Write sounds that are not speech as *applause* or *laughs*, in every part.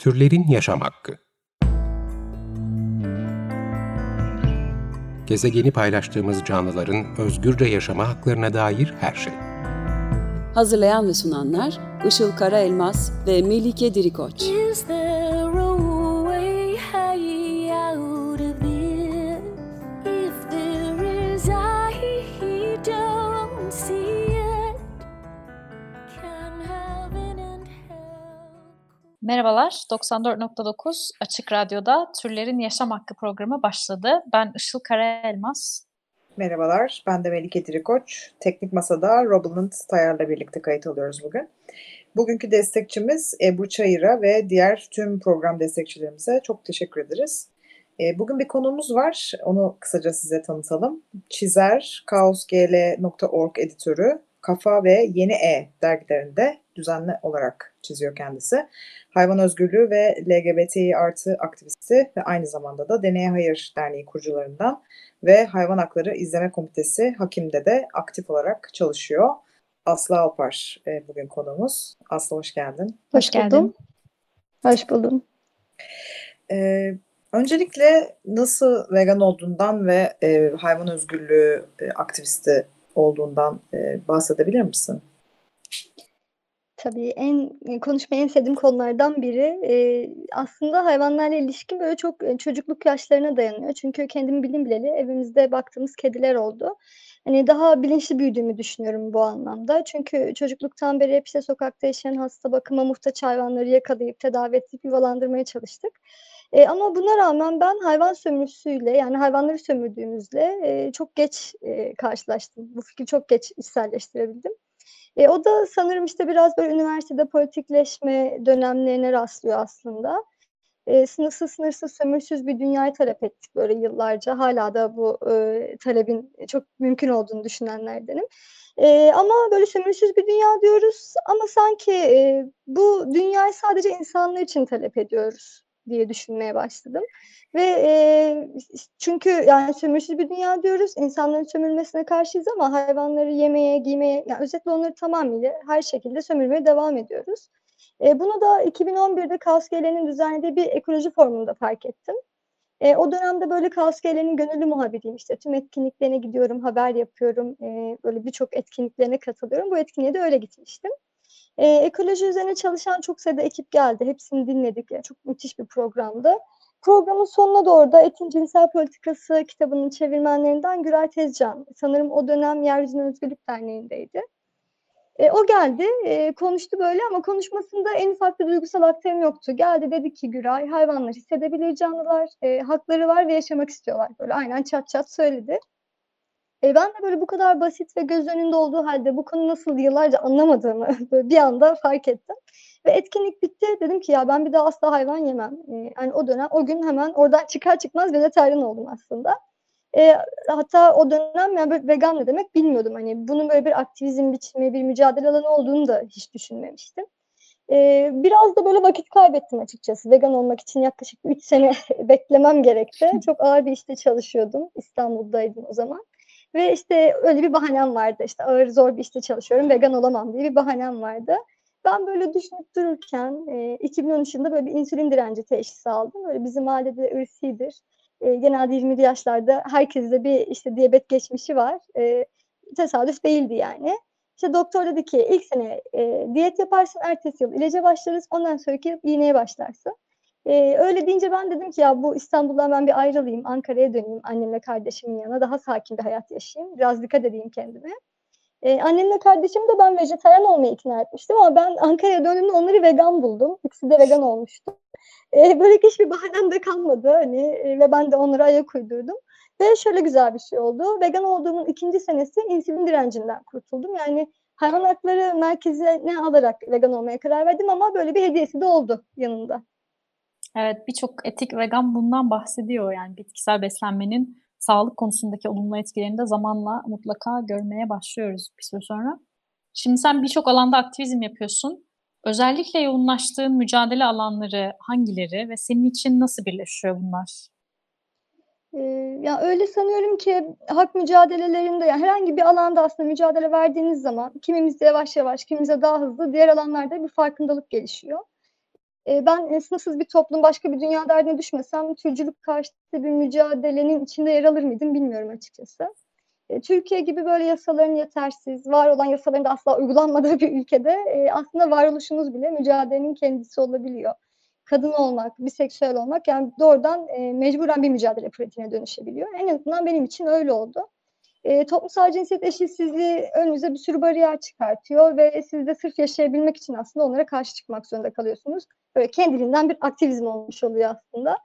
Türlerin Yaşam Hakkı Gezegeni paylaştığımız canlıların özgürce yaşama haklarına dair her şey. Hazırlayan ve sunanlar Işıl Karaelmaz ve Melike Dirikoç. Merhabalar, 94.9 Açık Radyo'da Türlerin Yaşam Hakkı programı başladı. Ben Işıl Karaelmaz. Merhabalar, ben de Melike Dirikoç. Teknik Masa'da Robuland Tayar'la birlikte kayıt alıyoruz bugün. Bugünkü destekçimiz Ebru Çayır'a ve diğer tüm program destekçilerimize çok teşekkür ederiz. E, Bugün bir konuğumuz var, onu kısaca size tanıtalım. Çizer, kaosgl.org editörü, Kafa ve Yeni E dergilerinde düzenli olarak çiziyor kendisi. Hayvan özgürlüğü ve LGBTİ artı aktivisti ve aynı zamanda da Deneye Hayır Derneği kurucularından ve Hayvan Hakları İzleme Komitesi Hakim'de de aktif olarak çalışıyor. Aslı Alpar e, bugün konuğumuz. Aslı hoş geldin. Hoş geldin. buldum. Hoş buldum. E, öncelikle nasıl vegan olduğundan ve e, hayvan özgürlüğü e, aktivisti olduğundan e, bahsedebilir misin? Tabii en konuşmayı en sevdiğim konulardan biri. Eee, aslında hayvanlarla ilişkim böyle çok, eee, çocukluk yaşlarına dayanıyor. Çünkü kendimi bildim bileli evimizde baktığımız kediler oldu. Hani, daha bilinçli büyüdüğümü düşünüyorum bu anlamda. Çünkü çocukluktan beri hep, işte, sokakta yaşayan, hasta bakıma muhtaç hayvanları yakalayıp tedavi edip yuvalandırmaya çalıştık. Eee, ama buna rağmen ben hayvan sömürüsüyle, yani hayvanları sömürdüğümüzle, eee, çok geç, eee, karşılaştım. Bu fikri çok geç içselleştirebildim. Eee, o da sanırım, işte, biraz böyle üniversitede politikleşme dönemlerine rastlıyor aslında. Eee, sınırsız sınırsız sömürüsüz bir dünyayı talep ettik böyle yıllarca. Hâlâ da bu, eee, talebin çok mümkün olduğunu düşünenlerdenim. Eee, ama böyle sömürüsüz bir dünya diyoruz ama sanki, eee, bu dünyayı sadece insanlar için talep ediyoruz diye düşünmeye başladım ve, eee, çünkü yani sömürüsüz bir dünya diyoruz, insanların sömürülmesine karşıyız ama hayvanları yemeye, giymeye, yani özetle onları tamamıyla her şekilde sömürmeye devam ediyoruz. Eee, bunu da 2011'de Kaos GL'nin düzenlediği bir ekoloji forumunda fark ettim. Eee, o dönemde böyle Kaos GL'nin gönüllü muhabiriyim. İşte tüm etkinliklerine gidiyorum, haber yapıyorum, eee, böyle birçok etkinliklerine katılıyorum. Bu etkinliğe de öyle gitmiştim. Eee, ekoloji üzerine çalışan çok sayıda ekip geldi. Hepsini dinledik. Ya, çok müthiş bir programdı. Programın sonuna doğru da Etin Cinsel Politikası kitabının çevirmenlerinden Güray Tezcan, sanırım o dönem Yeryüzüne Özgürlük Derneği'ndeydi. Eee, o geldi, eee, konuştu böyle ama konuşmasında en ufak bir duygusal aktarım yoktu. Geldi dedi ki Güray, hayvanlar hissedebilir canlılar, eee, hakları var ve yaşamak istiyorlar. Böyle aynen çat çat söyledi. Eee, ben de böyle bu kadar basit ve göz önünde olduğu hâlde bu konu nasıl yıllarca anlamadığımı *laughs* böyle bir anda fark ettim ve etkinlik bitti. Dedim ki ya ben bir daha asla hayvan yemem. Eee, hani o dönem, o gün hemen oradan çıkar çıkmaz vejetaryen oldum aslında. Eee, hatta o dönem yani böyle vegan ne demek bilmiyordum. Hani bunun böyle bir aktivizm biçimi, bir mücadele alanı olduğunu da hiç düşünmemiştim. Eee, biraz da böyle vakit kaybettim açıkçası. Vegan olmak için yaklaşık 3 sene *laughs* beklemem gerekti. *laughs* Çok ağır bir işte çalışıyordum. İstanbul'daydım o zaman ve işte öyle bir bahanem vardı. İşte ağır, zor bir işte çalışıyorum, vegan olamam diye bir bahanem vardı. Ben böyle düşünüp dururken, eee, 2013 yılında böyle bir insülin direnci teşhisi aldım. Böyle bizim ailede irsidir. Eee, genelde 20'li yaşlarda herkeste bir, işte, diyabet geçmişi var. Eee, tesadüf değildi yani. İşte doktor dedi ki ilk sene, eee, diyet yaparsın, ertesi yıl ilaca başlarız, ondan sonraki iğneye başlarsın. Eee, öyle deyince ben dedim ki ya bu İstanbul'dan ben bir ayrılayım, Ankara'ya döneyim annemle kardeşimin yanına, daha sakin bir hayat yaşayayım, biraz dikkat edeyim kendime. Eee, annemle kardeşimi de ben vejetaryen olmaya ikna etmiştim ama ben Ankara'ya döndüğümde onları vegan buldum. İkisi de vegan olmuştu. Eee, böylelikle hiçbir bahanem de kalmadı, hani, eee, ve ben de onlara ayak uydurdum ve şöyle güzel bir şey oldu. Vegan olduğumun 2. senesi insülin direncinden kurtuldum. Yani hayvan hakları merkezine alarak vegan olmaya karar verdim ama böyle bir hediyesi de oldu yanında. Evet, birçok etik vegan bundan bahsediyor. Yani bitkisel beslenmenin sağlık konusundaki olumlu etkilerini de zamanla mutlaka görmeye başlıyoruz bir süre sonra. Şimdi sen birçok alanda aktivizm yapıyorsun. Özellikle yoğunlaştığın mücadele alanları hangileri ve senin için nasıl birleşiyor bunlar? Eee, ya, öyle sanıyorum ki hak mücadelelerinde, ya, herhangi bir alanda aslında mücadele verdiğiniz zaman kimimizde yavaş yavaş, kimimizde daha hızlı, diğer alanlarda bir farkındalık gelişiyor. Eee, ben, eee, sınıfsız bir toplum, başka bir dünya derdine düşmesem türcülük karşıtı bir mücadelenin içinde yer alır mıydım bilmiyorum açıkçası. Eee, Türkiye gibi böyle yasaların yetersiz, var olan yasaların da asla uygulanmadığı *laughs* bir ülkede, eee, aslında varoluşunuz bile mücadelenin kendisi olabiliyor. Kadın olmak, biseksüel olmak yani doğrudan, eee, mecburen bir mücadele pratiğine dönüşebiliyor. En azından benim için öyle oldu. Eee, toplumsal cinsiyet eşitsizliği önünüze bir sürü bariyer çıkartıyor ve siz de sırf yaşayabilmek için aslında onlara karşı çıkmak zorunda kalıyorsunuz. Böyle kendiliğinden bir aktivizm olmuş oluyor aslında.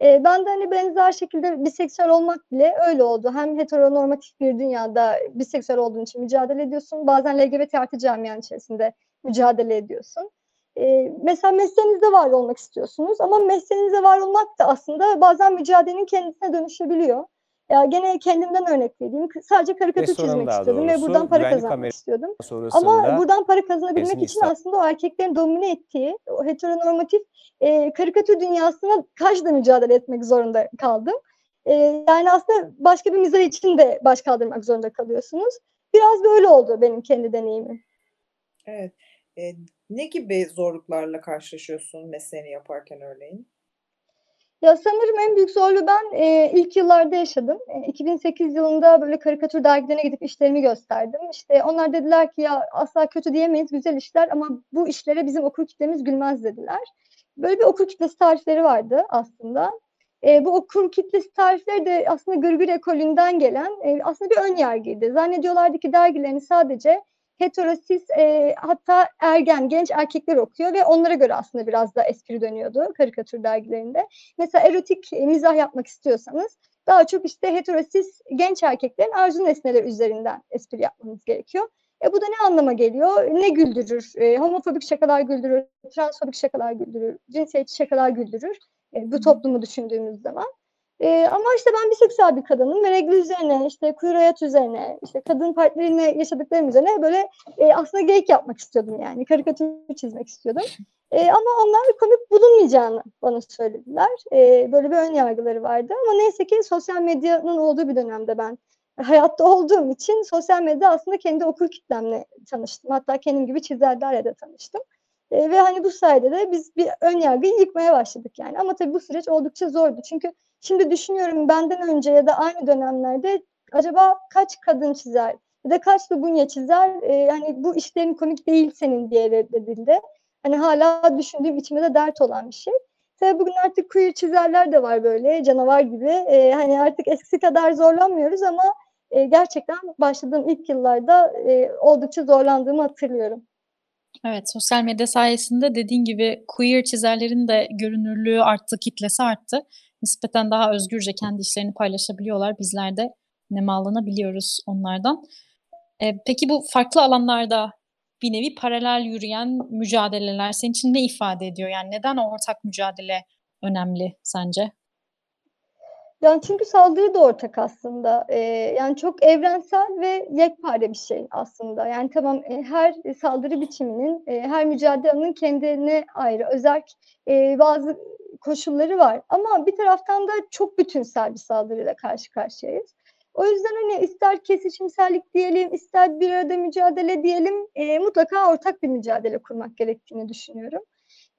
Eee, ben de, hani, benzer şekilde biseksüel olmak bile öyle oldu. Hem heteronormatif bir dünyada biseksüel olduğun için mücadele ediyorsun. Bazen LGBT artı camianın içerisinde mücadele ediyorsun. Eee, mesela mesleğinizde var olmak istiyorsunuz ama mesleğinizde var olmak da aslında bazen mücadelenin kendisine dönüşebiliyor. Ya, gene kendimden örnek vereyim. Sadece karikatür çizmek istiyordum ve buradan para kazanmak istiyordum. Ama buradan para kazanabilmek için İsta aslında o erkeklerin domine ettiği o heteronormatif, eee, karikatür dünyasına karşı da mücadele etmek zorunda kaldım. Eee, yani aslında başka bir mizah için de baş kaldırmak zorunda kalıyorsunuz. Biraz böyle oldu benim kendi deneyimim. Evet. Eee, ne gibi zorluklarla karşılaşıyorsun mesleğini yaparken örneğin? Ya, sanırım en büyük zorluğu ben, eee, ilk yıllarda yaşadım. Eee, 2008 yılında böyle karikatür dergilerine gidip işlerimi gösterdim. İşte, onlar dediler ki "Ya, asla kötü diyemeyiz, güzel işler ama bu işlere bizim okur kitlemiz gülmez." dediler. Böyle bir okur kitlesi tarifleri vardı aslında. Eee, bu okur kitlesi tarifleri de aslında Gırgır ekolünden gelen, eee, aslında bir ön yargıydı. Zannediyorlardı ki dergilerini sadece hetero, cis, eee, hatta ergen, genç erkekler okuyor ve onlara göre aslında biraz da espri dönüyordu karikatür dergilerinde. Mesela erotik, eee, mizah yapmak istiyorsanız daha çok, işte, hetero, cis genç erkeklerin arzu nesneleri üzerinden espri yapmanız gerekiyor. E, bu da ne anlama geliyor? Ne güldürür? Eee, homofobik şakalar güldürür, transfobik şakalar güldürür, cinsiyetçi şakalar güldürür, eee, bu toplumu düşündüğümüz zaman. Eee, ama, işte, ben biseksüel bir kadınım ve regl üzerine, işte, queer üzerine, işte, kadın partnerimle yaşadıklarım üzerine böyle, eee, aslında geyik yapmak istiyordum yani. Karikatür çizmek istiyordum. Eee, ama onlar komik bulunmayacağını bana söylediler. Eee, böyle bir ön yargıları vardı ama neyse ki sosyal medyanın olduğu bir dönemde ben hayatta olduğum için sosyal medyada aslında kendi okur kitlemle tanıştım. Hatta kendim gibi çizerlerle de tanıştım. Eee, ve, hani, bu sayede de biz bir ön yargıyı yıkmaya başladık yani. Ama tabii bu süreç oldukça zordu. Çünkü şimdi düşünüyorum benden önce ya da aynı dönemlerde acaba kaç kadın çizer ya da kaç lubunya çizer, eee, hani, bu işlerin komik değil senin diye reddedildi. Hani, hâlâ düşündüğüm, içime de dert olan bir şey. Tabii bugün artık queer çizerler de var böyle canavar gibi. Eee, hani, artık eskisi kadar zorlanmıyoruz ama, eee, gerçekten başladığım ilk yıllarda, eee, oldukça zorlandığımı hatırlıyorum. Evet, sosyal medya sayesinde dediğin gibi queer çizerlerin de görünürlüğü arttı, kitlesi arttı. Nispeten daha özgürce kendi işlerini paylaşabiliyorlar. Bizler de nemalanabiliyoruz onlardan. Eee, peki bu farklı alanlarda bir nevi paralel yürüyen mücadeleler senin için ne ifade ediyor? Yani neden ortak mücadele önemli sence? Yani, çünkü saldırı da ortak aslında. Eee, yani, çok evrensel ve yekpare bir şey aslında. Yani, tamam, eee, her saldırı biçiminin, eee, her mücadele alanının kendine ayrı özerk, eee, bazı koşulları var ama bir taraftan da çok bütünsel bir saldırıyla karşı karşıyayız. O yüzden, hani, ister kesişimsellik diyelim, ister bir arada mücadele diyelim, eee, mutlaka ortak bir mücadele kurmak gerektiğini düşünüyorum.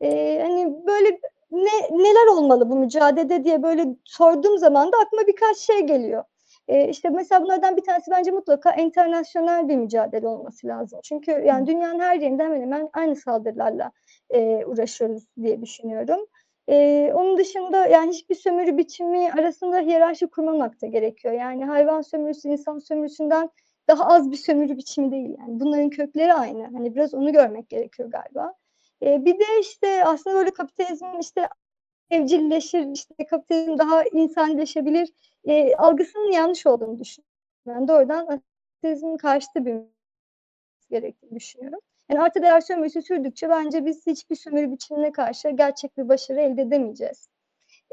Eee, hani, böyle ne neler olmalı bu mücadelede diye böyle sorduğum zaman da aklıma birkaç şey geliyor. Eee, işte, mesela bunlardan bir tanesi bence mutlaka enternasyonal bir mücadele olması lazım. Çünkü, yani, dünyanın her yerinde hemen hemen aynı saldırılarla, eee, uğraşıyoruz diye düşünüyorum. Eee, onun dışında, yani, hiçbir sömürü biçimi arasında hiyerarşi kurmamak da gerekiyor. Yani, hayvan sömürüsü insan sömürüsünden daha az bir sömürü biçimi değil, yani. Bunların kökleri aynı. Hani, biraz onu görmek gerekiyor galiba. Eee, bir de, işte, aslında böyle kapitalizmin, işte, evcilleşir, işte, kapitalizm daha insanileşebilir, eee, algısının yanlış olduğunu düşünüyorum. Ben doğrudan kapitalizmin karşıtı bir gerektiğini düşünüyorum. Yani, artı değer sömürüsü sürdükçe bence biz hiçbir sömürü biçimine karşı gerçek bir başarı elde edemeyeceğiz.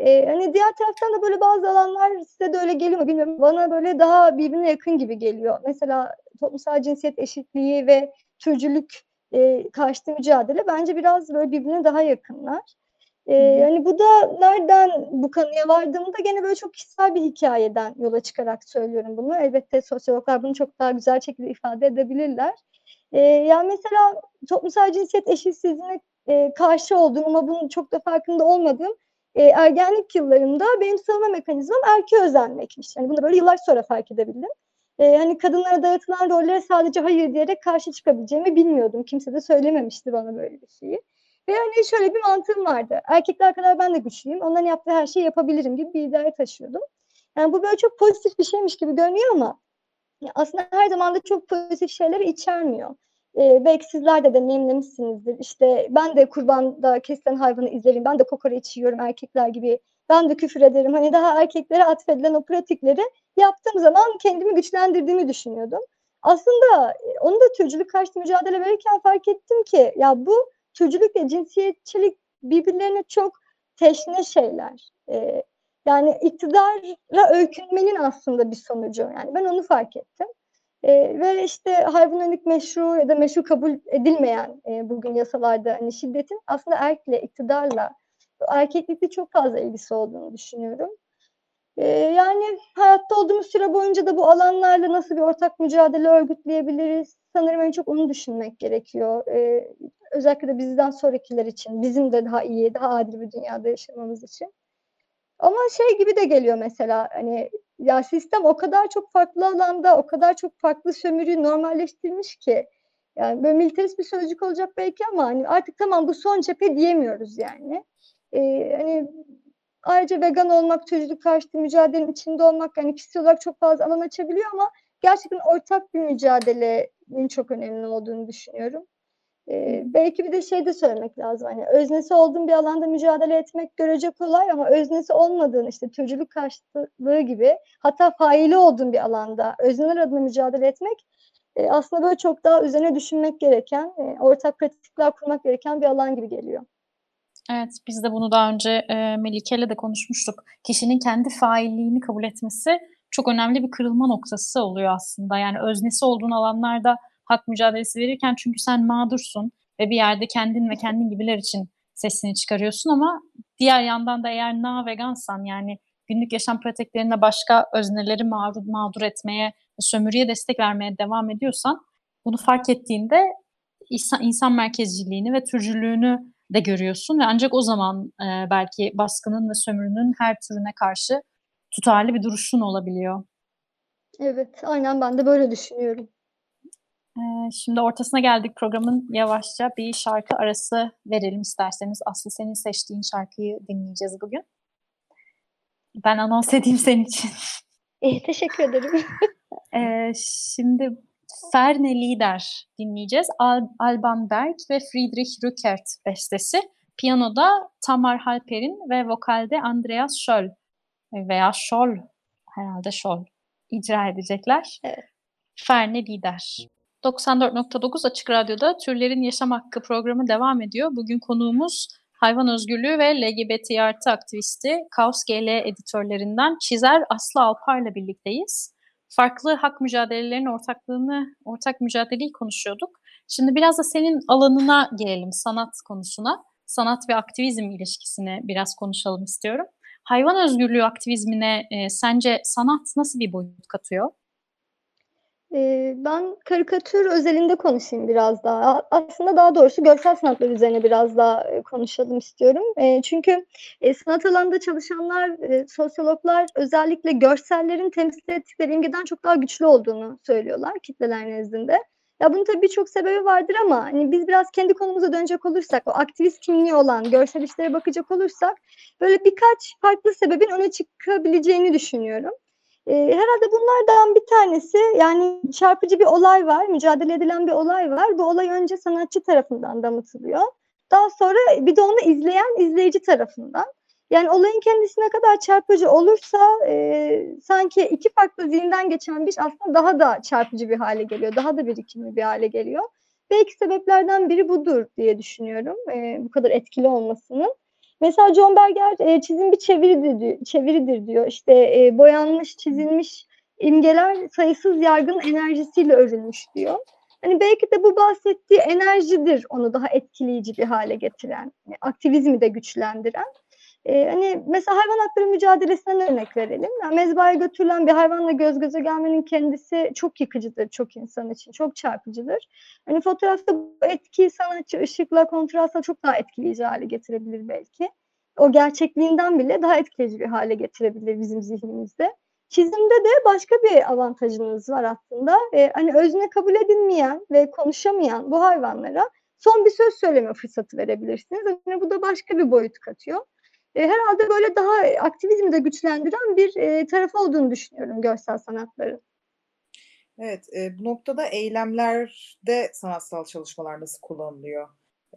Eee, hani, diğer taraftan da böyle bazı alanlar size de öyle geliyor mu bilmiyorum. Bana böyle daha birbirine yakın gibi geliyor. Mesela toplumsal cinsiyet eşitliği ve türcülük, eee, karşıtı mücadele bence biraz böyle birbirine daha yakınlar. Eee, hı. hani, bu da nereden bu kanıya vardığımı da gene böyle çok kişisel bir hikâyeden yola çıkarak söylüyorum bunu. Elbette sosyologlar bunu çok daha güzel şekilde ifade edebilirler. Eee, yani, mesela toplumsal cinsiyet eşitsizliğine eee, karşı olduğum ama bunun çok da farkında olmadığım, eee, ergenlik yıllarımda benim savunma mekanizmam erkeğe özenmekmiş. Hani, bunu böyle yıllar sonra fark edebildim. Eee, hani, kadınlara dayatılan rollere sadece hayır diyerek karşı çıkabileceğimi bilmiyordum. Kimse de söylememişti bana böyle bir şeyi. Ve, hani, şöyle bir mantığım vardı. Erkekler kadar ben de güçlüyüm. Onların yaptığı her şeyi yapabilirim gibi bir iddia taşıyordum. Yani, bu böyle çok pozitif bir şeymiş gibi görünüyor ama aslında her zaman da çok pozitif şeyleri içermiyor. Eee, belki sizler de deneyimlemişsinizdir. İşte, ben de kurbanda kesilen hayvanı izlerim, ben de kokoreç yiyorum erkekler gibi, ben de küfür ederim. Hani, daha erkeklere atfedilen o pratikleri yaptığım zaman kendimi güçlendirdiğimi düşünüyordum. Aslında, eee, onu da türcülük karşıtı mücadele verirken fark ettim ki ya, bu türcülükle cinsiyetçilik birbirlerine çok teşne şeyler. Eee, yani, iktidara öykünmenin aslında bir sonucu. Yani, ben onu fark ettim. Eee, ve, işte, hayvanseverlik meşru ya da meşru kabul edilmeyen, eee, bugün yasalarda, hani, şiddetin aslında erkle, iktidarla, erkeklikle çok fazla ilgisi olduğunu düşünüyorum. Eee, yani, hayatta olduğumuz süre boyunca da bu alanlarla nasıl bir ortak mücadele örgütleyebiliriz? Sanırım en çok onu düşünmek gerekiyor. Eee, özellikle de bizden sonrakiler için, bizim de daha iyi, daha adil bir dünyada yaşamamız için. Ama şey gibi de geliyor mesela, hani, ya, sistem o kadar çok farklı alanda, o kadar çok farklı sömürüyü normalleştirmiş ki, yani, böyle militarist bir sözcük olacak belki ama, hani, artık tamam bu son cephe diyemiyoruz yani. Eee, hani, ayrıca vegan olmak, türcülük karşıtı mücadelenin içinde olmak, hani, kişisel olarak çok fazla alan açabiliyor ama gerçekten ortak bir mücadelenin çok önemli olduğunu düşünüyorum. Eee, belki bir de şey de söylemek lazım, hani, öznesi olduğun bir alanda mücadele etmek görece kolay ama öznesi olmadığın, işte, türcülük karşıtlığı gibi hatta faili olduğun bir alanda özneler adına mücadele etmek, eee, aslında böyle çok daha üzerine düşünmek gereken, eee, ortak pratikler kurmak gereken bir alan gibi geliyor. Evet, biz de bunu daha önce, eee, Melike'yle de konuşmuştuk. Kişinin kendi failliğini kabul etmesi çok önemli bir kırılma noktası oluyor aslında. Yani, öznesi olduğun alanlarda hak mücadelesi verirken çünkü sen mağdursun ve bir yerde kendin ve kendin gibiler için sesini çıkarıyorsun ama diğer yandan da eğer na-vegansan, yani, günlük yaşam pratiklerinde başka özneleri mağdur mağdur etmeye, sömürüye destek vermeye devam ediyorsan bunu fark ettiğinde insa insan merkezciliğini ve türcülüğünü de görüyorsun ve ancak o zaman, eee, belki baskının ve sömürünün her türüne karşı tutarlı bir duruşun olabiliyor. Evet, aynen ben de böyle düşünüyorum. Eee, şimdi ortasına geldik programın. Yavaşça bir şarkı arası verelim isterseniz. Aslı senin seçtiğin şarkıyı dinleyeceğiz bugün. Ben anons edeyim senin için. İyi, teşekkür ederim. Eee, *laughs* şimdi Ferne Lieder dinleyeceğiz. Al Alban Berg ve Friedrich Rückert bestesi. Piyanoda Tamar Halperin ve vokalde Andreas Scholl veya Scholl, herhâlde Scholl icra edecekler. Evet. Ferne Lieder. 94.9 Açık Radyo'da Türlerin Yaşam Hakkı programı devam ediyor. Bugün konuğumuz hayvan özgürlüğü ve LGBT+ aktivisti, Kaos GL editörlerinden Çizer Aslı Alpar'la birlikteyiz. Farklı hak mücadelelerinin ortaklığını, ortak mücadeleyi konuşuyorduk. Şimdi biraz da senin alanına gelelim, sanat konusuna. Sanat ve aktivizm ilişkisini biraz konuşalım istiyorum. Hayvan özgürlüğü aktivizmine, eee, sence sanat nasıl bir boyut katıyor? Ben karikatür özelinde konuşayım biraz daha. Aslında daha doğrusu görsel sanatlar üzerine biraz daha, konuşalım istiyorum. Çünkü, sanat alanında çalışanlar, sosyologlar özellikle görsellerin temsil ettikleri imgeden çok daha güçlü olduğunu söylüyorlar kitleler nezdinde. Ya, bunun tabii birçok sebebi vardır ama, hani, biz biraz kendi konumuza dönecek olursak, o aktivist kimliği olan görsel işlere bakacak olursak böyle birkaç farklı sebebin öne çıkabileceğini düşünüyorum. Eee, herhâlde bunlardan bir tanesi, yani, çarpıcı bir olay var, mücadele edilen bir olay var. Bu olay önce sanatçı tarafından damıtılıyor. Daha sonra bir de onu izleyen izleyici tarafından. Yani, olayın kendisi ne kadar çarpıcı olursa, eee, sanki 2 farklı zihinden geçen bir iş aslında daha da çarpıcı bir hâle geliyor, daha da birikimli bir hâle geliyor. Belki sebeplerden biri budur diye düşünüyorum, eee, bu kadar etkili olmasının. Mesela John Berger, eee, çizim bir çeviridir di çeviridir diyor. İşte, eee, boyanmış, çizilmiş imgeler sayısız yargının enerjisiyle örülmüş diyor. Hani, belki de bu bahsettiği enerjidir onu daha etkileyici bir hâle getiren, eee, aktivizmi de güçlendiren. Eee, hani, mesela hayvan hakları mücadelesinden örnek verelim. Ya, mezbahaya götürülen bir hayvanla göz göze gelmenin kendisi çok yıkıcıdır çok insan için, çok çarpıcıdır. Hani, fotoğrafta bu etkiyi sanatçı ışıkla, kontrastla çok daha etkileyici hâle getirebilir belki. O gerçekliğinden bile daha etkileyici bir hâle getirebilir bizim zihnimizde. Çizimde de başka bir avantajınız var aslında. Eee, hani, özne kabul edilmeyen ve konuşamayan bu hayvanlara son bir söz söyleme fırsatı verebilirsiniz. Hani, bu da başka bir boyut katıyor. Eee, herhâlde böyle daha aktivizmi de güçlendiren bir, eee, tarafı olduğunu düşünüyorum görsel sanatların. Evet, eee, bu noktada eylemlerde sanatsal çalışmalar nasıl kullanılıyor,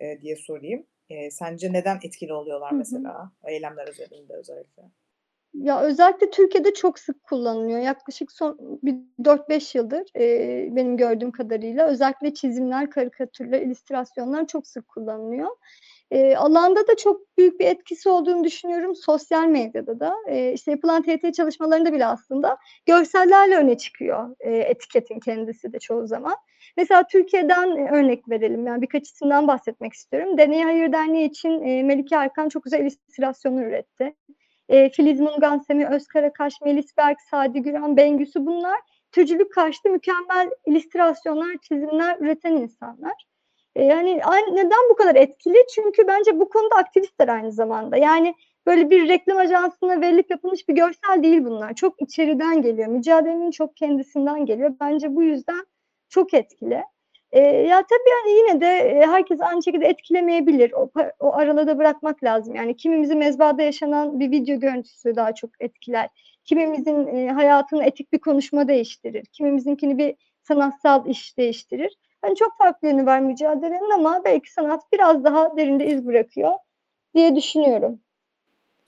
eee, diye sorayım. Eee, sence neden etkili oluyorlar Hı hı. mesela eylemler özelinde özellikle? Ya, özellikle Türkiye'de çok sık kullanılıyor. Yaklaşık son bir 4-5 yıldır, eee, benim gördüğüm kadarıyla özellikle çizimler, karikatürler, illüstrasyonlar çok sık kullanılıyor. Eee, alanda da çok büyük bir etkisi olduğunu düşünüyorum. Sosyal medyada da. Eee, işte, yapılan TRT çalışmalarında bile aslında görsellerle öne çıkıyor, eee, etiketin kendisi de çoğu zaman. Mesela Türkiye'den, örnek verelim. Yani birkaç isimden bahsetmek istiyorum. Deneye Hayır Derneği için, eee, Melike Erkan çok güzel illüstrasyonlar üretti. Eee, Filiz Mungansemi, Özkarakaş, Melis Berk, Sadi Güran, Bengüsü bunlar türcülük karşıtı mükemmel illüstrasyonlar, çizimler üreten insanlar. Hani, ay neden bu kadar etkili? Çünkü bence bu konuda aktivistler aynı zamanda. Yani, böyle bir reklam ajansına verilip yapılmış bir görsel değil bunlar. Çok içeriden geliyor. Mücadelenin çok kendisinden geliyor. Bence bu yüzden çok etkili. Eee, ya, tabii, hani, yine de, eee, herkesi aynı şekilde etkilemeyebilir. O o aralığı da bırakmak lazım. Yani kimimizi mezbahada yaşanan bir video görüntüsü daha çok etkiler. Kimimizin, eee, hayatını etik bir konuşma değiştirir. Kimimizinkini bir sanatsal iş değiştirir. Hani, çok farklı yönü var mücadelenin ama belki sanat biraz daha derinde iz bırakıyor diye düşünüyorum.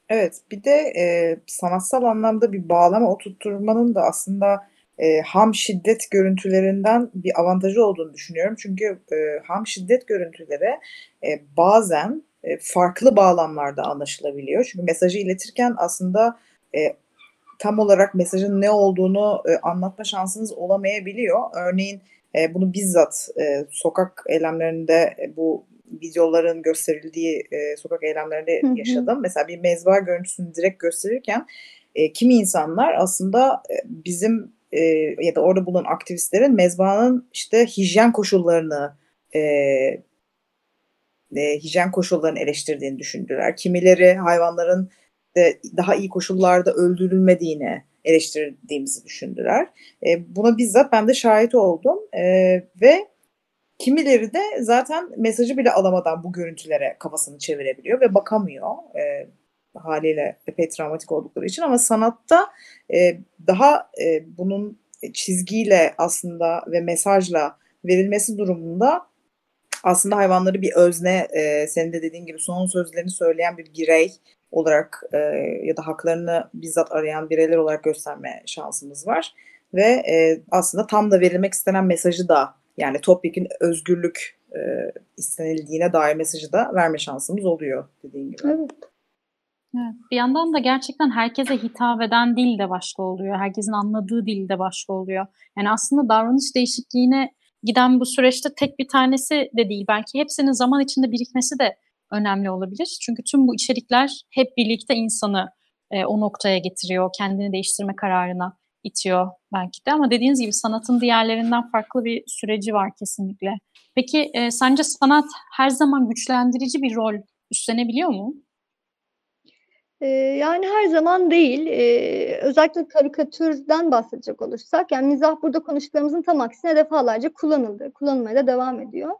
Evet, bir de, eee, sanatsal anlamda bir bağlama oturtturmanın da aslında, eee, ham şiddet görüntülerinden bir avantajı olduğunu düşünüyorum. Çünkü, eee, ham şiddet görüntüleri, eee, bazen, eee, farklı bağlamlarda anlaşılabiliyor. Çünkü mesajı iletirken aslında, eee, tam olarak mesajın ne olduğunu, eee, anlatma şansınız olamayabiliyor. Örneğin, eee, bunu bizzat, eee, sokak eylemlerinde, eee, bu videoların gösterildiği, eee, sokak eylemlerinde Hı hı. yaşadım. Mesela bir mezba görüntüsünü direkt gösterirken, eee, kimi insanlar aslında, eee, bizim, eee, ya da orada bulunan aktivistlerin mezbahanın, işte, hijyen koşullarını, eee eee, hijyen koşullarını eleştirdiğini düşündüler. Kimileri hayvanların de daha iyi koşullarda öldürülmediğini eleştirdiğimizi düşündüler. Eee, buna bizzat ben de şahit oldum, eee, ve kimileri de zaten mesajı bile alamadan bu görüntülere kafasını çevirebiliyor ve bakamıyor. Eee, hâliyle epey travmatik oldukları için ama sanatta, eee, daha, eee, bunun, çizgiyle aslında ve mesajla verilmesi durumunda aslında hayvanları bir özne, eee, senin de dediğin gibi son sözlerini söyleyen bir birey olarak, eee, ya da haklarını bizzat arayan bireyler olarak gösterme şansımız var ve, eee, aslında tam da verilmek istenen mesajı da, yani topyekün özgürlük, eee, istenildiğine dair mesajı da verme şansımız oluyor dediğin gibi. Evet. Bir yandan da gerçekten herkese hitap eden dil de başka oluyor. Herkesin anladığı dil de başka oluyor. Yani aslında davranış değişikliğine giden bu süreçte tek bir tanesi de değil. Belki hepsinin zaman içinde birikmesi de önemli olabilir. Çünkü tüm bu içerikler hep birlikte insanı, eee, o noktaya getiriyor, kendini değiştirme kararına itiyor belki de ama dediğiniz gibi sanatın diğerlerinden farklı bir süreci var kesinlikle. Peki, eee, sence sanat her zaman güçlendirici bir rol üstlenebiliyor mu? Eee, yani her zaman değil. Eee, özellikle karikatürden bahsedecek olursak, yani mizah burada konuştuklarımızın tam aksine defalarca kullanıldı. Kullanılmaya da devam ediyor.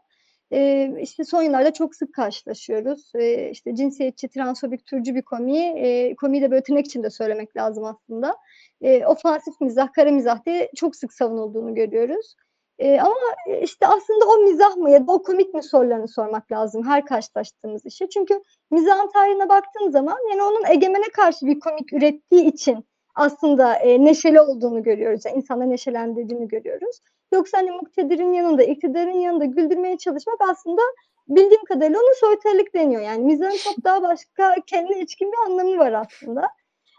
Eee, işte son yıllarda çok sık karşılaşıyoruz. Eee, işte cinsiyetçi, transfobik, türcü bir komiği, eee, komiği de böyle tırnak içinde söylemek lazım aslında. Eee, ofansif mizah, kara mizah diye çok sık savunulduğunu görüyoruz. Eee, ama, eee, işte aslında o mizah mı ya da o komik mi sorularını sormak lazım her karşılaştığımız işe. Çünkü mizahın tarihine baktığın zaman, yani onun egemene karşı bir komik ürettiği için aslında, eee, neşeli olduğunu görüyoruz. Yani insanları neşelendirdiğini görüyoruz. Yoksa, hani, muktedirin yanında, iktidarın yanında güldürmeye çalışmak aslında bildiğim kadarıyla ona soytarılık deniyor. Yani mizahın çok daha başka kendine içkin bir anlamı var aslında.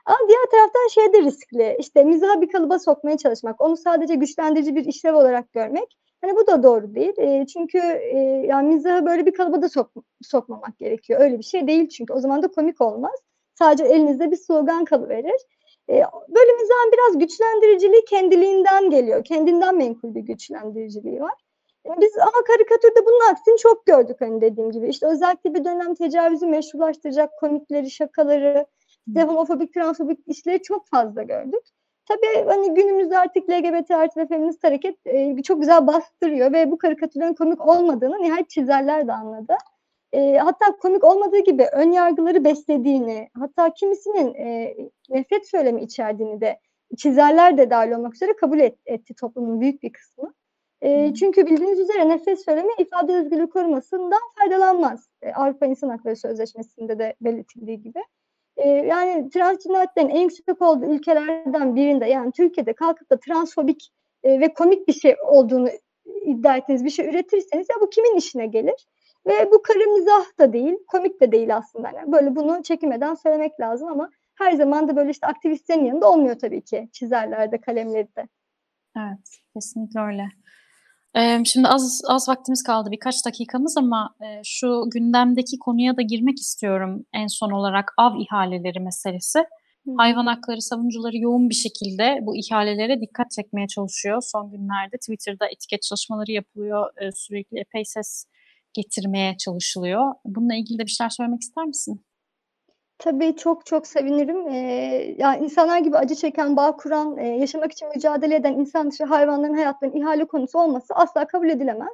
Ama diğer taraftan şey de riskli, işte mizahı bir kalıba sokmaya çalışmak, onu sadece güçlendirici bir işlev olarak görmek, hani, bu da doğru değil. Eee, çünkü, eee, yani mizahı böyle bir kalıba da sok sokmamak gerekiyor. Öyle bir şey değil çünkü. O zaman da komik olmaz. Sadece elinizde bir slogan kalıverir. E, böyle mizahın biraz güçlendiriciliği kendiliğinden geliyor. Kendinden menkul bir güçlendiriciliği var. E, Biz ama karikatürde bunun aksini çok gördük hani dediğim gibi. İşte özellikle bir dönem tecavüzü meşrulaştıracak komikleri, şakaları, işte homofobik, transfobik işleri çok fazla gördük. Tabii hani günümüzde artık LGBT artı ve feminist hareket e, çok güzel bastırıyor ve bu karikatürlerin komik olmadığını nihayet çizerler de anladı. E, hatta komik olmadığı gibi ön yargıları beslediğini, hatta kimisinin e, nefret söylemi içerdiğini de çizerler de dahil olmak üzere kabul et, etti toplumun büyük bir kısmı. E, çünkü bildiğiniz üzere nefret söylemi ifade özgürlüğü korumasından faydalanmaz. E, Avrupa İnsan Hakları Sözleşmesi'nde de belirtildiği gibi. E, yani trans cinayetlerin en yüksek olduğu ülkelerden birinde yani Türkiye'de kalkıp da transfobik e, ve komik bir şey olduğunu iddia ettiğiniz bir şey üretirseniz ya bu kimin işine gelir? Ve bu kara mizah da değil, komik de değil aslında. Yani böyle bunu çekinmeden söylemek lazım ama her zaman da böyle işte aktivistlerin yanında olmuyor tabii ki çizerlerde, kalemlerde. Evet, kesinlikle öyle. Şimdi az az vaktimiz kaldı, birkaç dakikamız ama e, şu gündemdeki konuya da girmek istiyorum en son olarak av ihaleleri meselesi. Hayvan hakları savunucuları yoğun bir şekilde bu ihalelere dikkat çekmeye çalışıyor. Son günlerde Twitter'da etiket çalışmaları yapılıyor, e, sürekli epey ses getirmeye çalışılıyor. Bununla ilgili de bir şeyler söylemek ister misin? Tabii çok çok sevinirim. Eee, ya insanlar gibi acı çeken, bağ kuran, eee, yaşamak için mücadele eden insan dışı hayvanların hayatlarının ihale konusu olması asla kabul edilemez.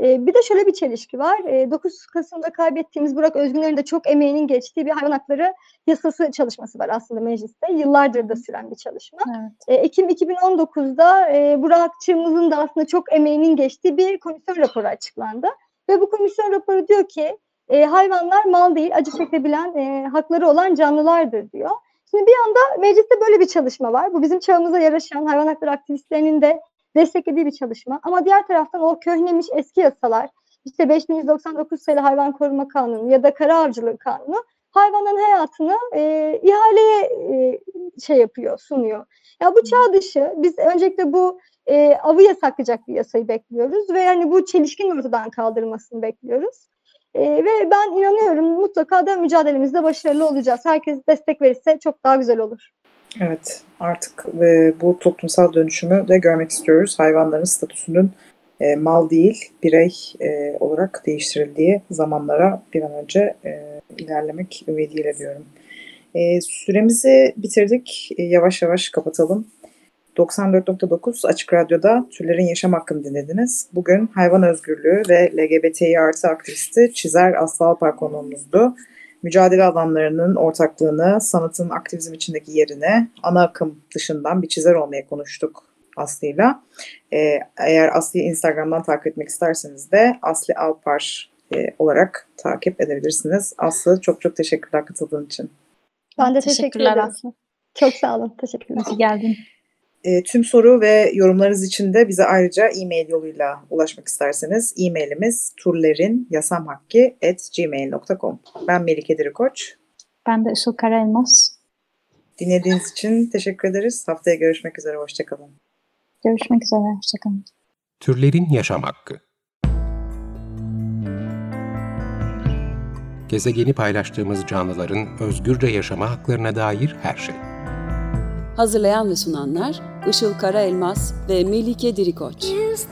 Eee, bir de şöyle bir çelişki var. Eee, 9 Kasım'da kaybettiğimiz Burak Özgünler'in de çok emeğinin geçtiği bir hayvan hakları yasası çalışması var aslında mecliste. Yıllardır da süren bir çalışma. Evet. Eee, Ekim 2019'da eee Burak Çığımız'ın da aslında çok emeğinin geçtiği bir komisyon raporu açıklandı. Ve bu komisyon raporu diyor ki e, hayvanlar mal değil, acı çekebilen, e, hakları olan canlılardır diyor. Şimdi bir anda mecliste böyle bir çalışma var. Bu bizim çağımıza yaraşan hayvan hakları aktivistlerinin de desteklediği bir çalışma. Ama diğer taraftan o köhnemiş eski yasalar, işte 5199 sayılı hayvan koruma kanunu ya da kara avcılığı kanunu hayvanların hayatını e, ihaleye e, şey yapıyor, sunuyor. Ya bu çağ dışı, biz öncelikle bu e, avı yasaklayacak bir yasayı bekliyoruz ve yani bu çelişkinin ortadan kaldırılmasını bekliyoruz. E, ve ben inanıyorum mutlaka da mücadelemizde başarılı olacağız. Herkes destek verirse çok daha güzel olur. Evet, artık e, bu toplumsal dönüşümü de görmek istiyoruz. Hayvanların statüsünün e, mal değil, birey e, olarak değiştirildiği zamanlara bir an önce e, ilerlemek ümidiyle diyorum. E, süremizi bitirdik. E, yavaş yavaş kapatalım. 94.9 Açık Radyo'da Türlerin Yaşam Hakkını dinlediniz. Bugün hayvan özgürlüğü ve LGBTİ artı aktivisti Çizer Aslı Alpar konuğumuzdu. Mücadele alanlarının ortaklığını, sanatın aktivizm içindeki yerini, ana akım dışından bir çizer olmaya konuştuk Aslı'yla. Ee, eğer Aslı'yı Instagram'dan takip etmek isterseniz de Aslı Alpar e, olarak takip edebilirsiniz. Aslı çok çok teşekkürler katıldığın için. Ben de teşekkür Teşekkürler ederim. Aslı. Çok sağ olun. Teşekkürler. İyi geldin. E, tüm soru ve yorumlarınız için de bize ayrıca e-mail yoluyla ulaşmak isterseniz e-mailimiz turlerinyasamhakki.gmail.com Ben Melike Dirikoç. Ben de Işıl Karaelmaz. Dinlediğiniz için teşekkür ederiz. Haftaya görüşmek üzere. Hoşçakalın. Görüşmek üzere. Hoşçakalın. Türlerin Yaşam Hakkı Gezegeni paylaştığımız canlıların özgürce yaşama haklarına dair her şey. Hazırlayan ve sunanlar Işıl Karaelmaz ve Melike Dirikoç. Is